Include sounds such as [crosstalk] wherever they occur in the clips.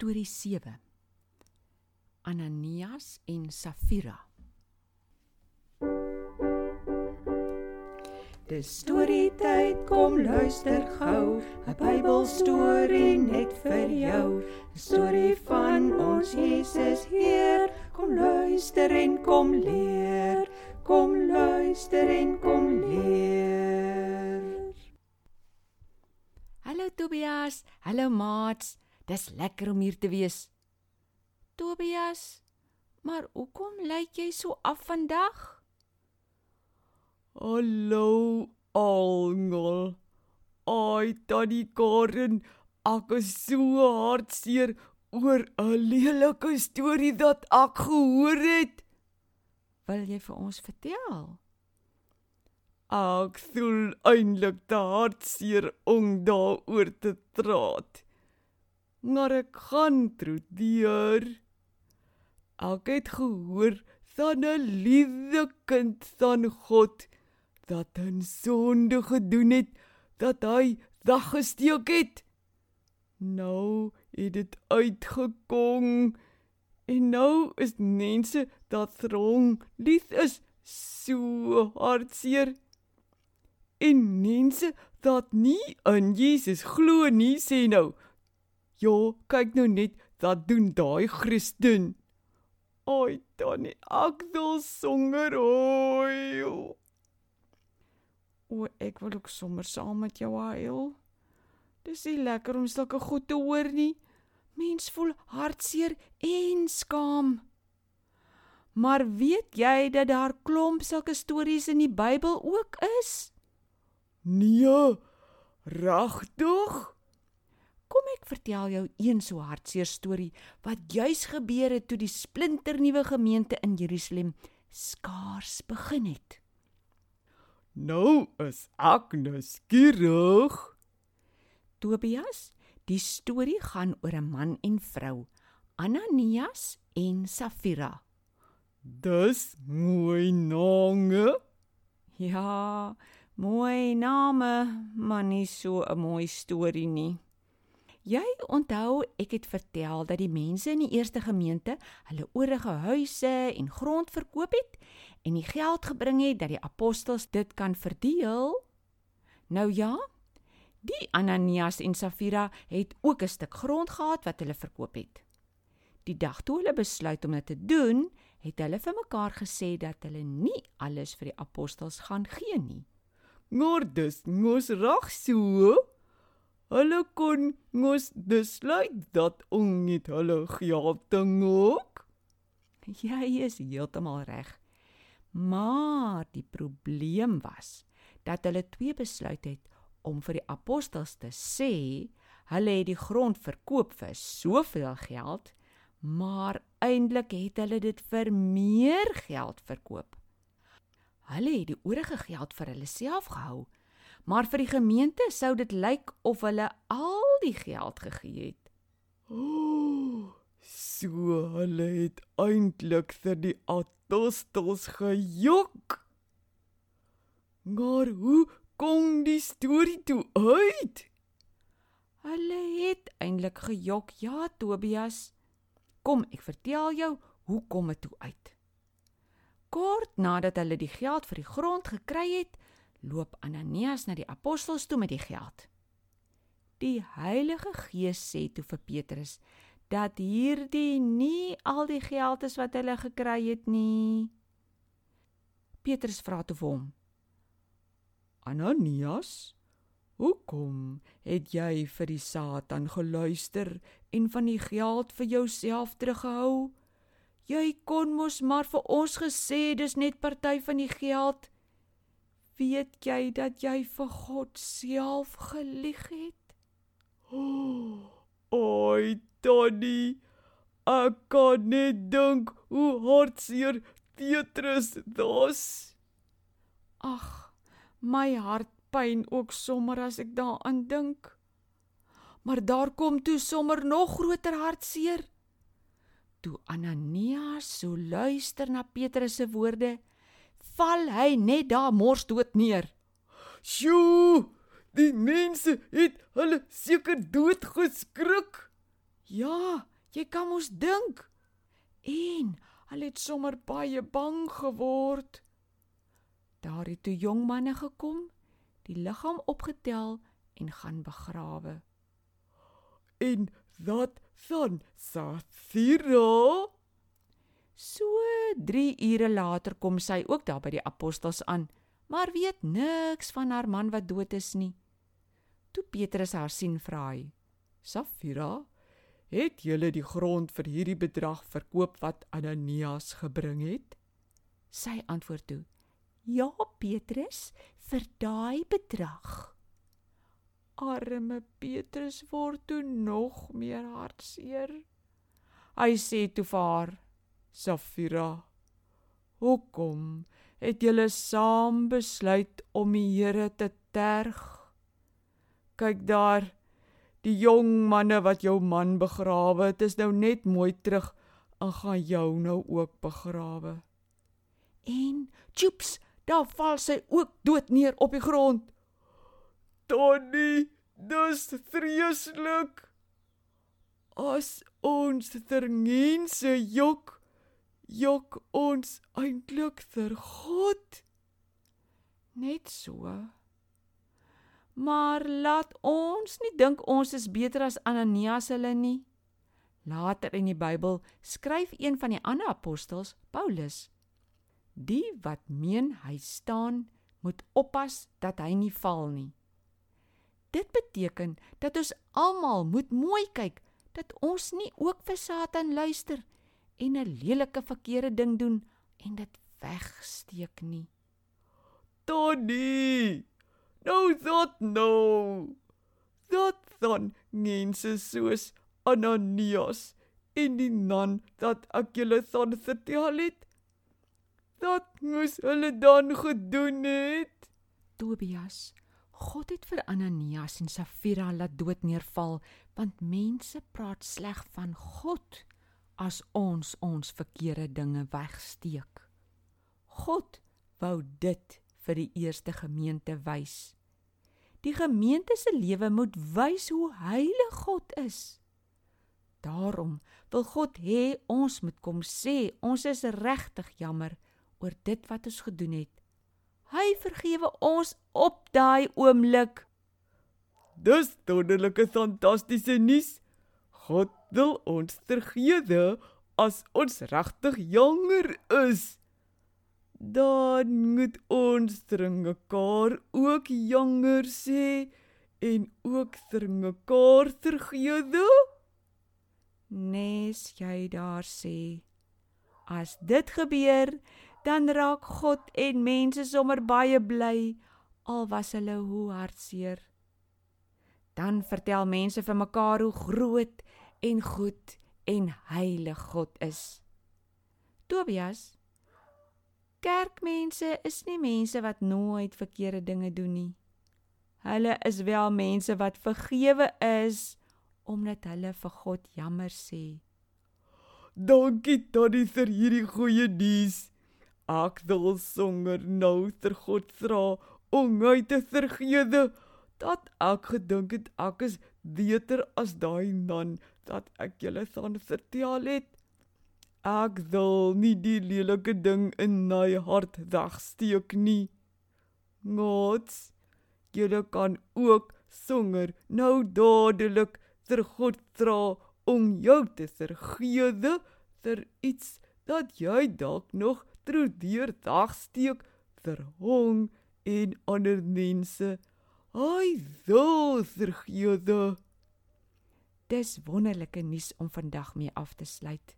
Storie 7. Ananias en Safira. Dis storie tyd, kom luister gou, 'n Bybelstorie net vir jou. 'n Storie van ons Jesus Heer, kom luister en kom leer. Kom luister en kom leer. Hallo Tobias, hallo maats. Dis lekker om hier te wees. Tobias, maar hoekom lyk jy so af vandag? Hallo, almal. Ai, tannie Karen, ek is so hartseer oor 'n lelike storie wat ek gehoor het. Wil jy vir ons vertel? Ek voel eintlik te hartseer om daaroor te praat. Maar ek gaan probeer. Ek het gehoor van 'n liewe kind van God dat 'n sonde gedoen het dat hy weggesteek het. Nou het dit uitgekom en nou is mense dat throng lief is so hartseer. En mense dat nie in Jesus glo nie sê nou. Ja, kyk nou net wat doen daai Christen. Oi, Tannie, ek wil songer oi. O, ek wil ook sommer saam met jou huil. Dis nie lekker om sulke goed te hoor nie. Mens voel hartseer en skaam. Maar weet jy dat daar klomp sulke stories in die Bybel ook is? Nee, regtig? Kom ek vertel jou een so hartseer storie wat juis gebeur het toe die splinternuwe gemeente in Jerusalem skaars begin het. Nou is ek nuuskierig. Tobias, die storie gaan oor 'n man en vrou, Ananias en Safira. Dis mooi name. Ja, mooi name, maar nie so 'n mooi storie nie. Jy onthou ek het vertel dat die mense in die eerste gemeente hulle oorige huise en grond verkoop het en die geld gebring het dat die apostels dit kan verdeel? Nou ja, die Ananias en Safira het ook 'n stuk grond gehad wat hulle verkoop het. Die dag toe hulle besluit om dit te doen, het hulle vir mekaar gesê dat hulle nie alles vir die apostels gaan gee nie. Maar dis mos reg so. Hulle kon mos besluit dat om nie hulle geld te ook. Jy is heeltemal reg. Maar die probleem was dat hulle twee besluit het om vir die apostels te sê hulle het die grond verkoop vir soveel geld, maar eintlik het hulle dit vir meer geld verkoop. Hulle het die oorige geld vir hulle self gehou, maar vir die gemeente sou dit lyk of hulle al die geld gegee het. Oh, so hulle het eintlik vir die apostels gejok. Maar hoe kom die storie toe uit? Hulle het eintlik gejok, ja, Tobias. Kom, ek vertel jou hoe kom dit toe uit. Kort nadat hulle die geld vir die grond gekry het, loop Ananias na die apostels toe met die geld. Die Heilige Gees sê toe vir Petrus dat hierdie nie al die geld is wat hulle gekry het nie. Petrus vra toe vir hom: Ananias, hoekom het jy vir die Satan geluister en van die geld vir jouself teruggehou? Jy kon mos maar vir ons gesê dis net party van die geld. Weet jy dat jy vir God self gelieg het? [gasps] Oi, Tony. Ek kan net dink hoe hartseer Petrus was. Ag, my hart pyn ook sommer as ek daaraan dink. Maar daar kom toe sommer nog groter hartseer. Toe Ananias so luister na Petrus se woorde, val hy net daar mors dood neer. "Sjoe, die mense het hulle seker dood geskrik." Ja, Jy kan mos dink. En hulle het sommer baie bang geword. Daar het toe jong manne gekom, die liggaam opgetel en gaan begrawe. En dat van Safira? So 3 ure later kom sy ook daar by die apostels aan, maar weet niks van haar man wat dood is nie. Toe Petrus haar sien, vra hy: "Safira, het julle die grond vir hierdie bedrag verkoop wat Ananias gebring het?" Sy antwoord toe: "Ja, Petrus, vir daai bedrag." Arme Petrus word toe nog meer hartseer. Hy sê toe vir haar: "Safira, hoekom het julle saam besluit om die Here te terg? Kyk daar, die jong manne wat jou man begrawe het, is nou net mooi terug en gaan jou nou ook begrawe." En tjoeps, daar val sy ook dood neer op die grond. Tony, dis vreeslik. As ons tergense jok, jok ons eintlik vir God. Net so. Maar laat ons nie dink ons is beter as Ananias hulle nie. Later in die Bybel skryf een van die ander apostels, Paulus: Die wat meen hy staan, moet oppas dat hy nie val nie. Dit beteken dat ons almal moet mooi kyk dat ons nie ook vir Satan luister en 'n lelike verkeerde ding doen en dit wegsteek nie. Tony, nou dat nou. Dat dan mense soos Ananias en die nan dat ek julle dan vertel het. Dat moes hulle dan gedoen het. Tobias God het vir Ananias en Safira laat dood neerval want mense praat sleg van God as ons ons verkeerde dinge wegsteek. God wou dit vir die eerste gemeente wys. Die gemeente se lewe moet wys hoe heilig God is. Daarom wil God hê ons moet kom sê ons is regtig jammer oor dit wat ons gedoen het Hy vergewe ons op daai oomblik. Dis wonderlike fantastiese nuus. God wil ons vergewe as ons regtig jonger is. Dan moet ons dring mekaar ook jonger sê en ook dring mekaar vergewe. Nes jy daar sê as dit gebeur dan raak God en mense sommer baie bly al was hulle hoe hartseer. Dan vertel mense vir mekaar hoe groot en goed en heilig God is. Tobias Kerkmense is nie mense wat nooit verkeerde dinge doen nie. Hulle is wel mense wat vergewe is omdat hulle vir God jammer sê. Dankie Tony vir hierdie goeie nuus. Ek wil songer nou ter God vra om my te vergewe dat ek gedink het ek is beter as daai man dat ek julle van vertel het. Ek wil nie die lelike ding in my hart wegsteek nie. Gods, julle kan ook songer nou dadelik ter God vra om jou te vergewe vir iets dat jy dalk nog troedeur dagsteek vir hom en ander mense. Ai, so vergeede. Dis wonderlike nuus om vandag mee af te sluit.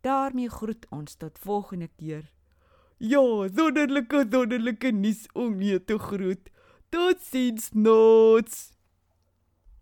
daarmee groet ons tot volgende keer. Ja, wonderlike wonderlike nuus om mee te groet. Totsiens, nots.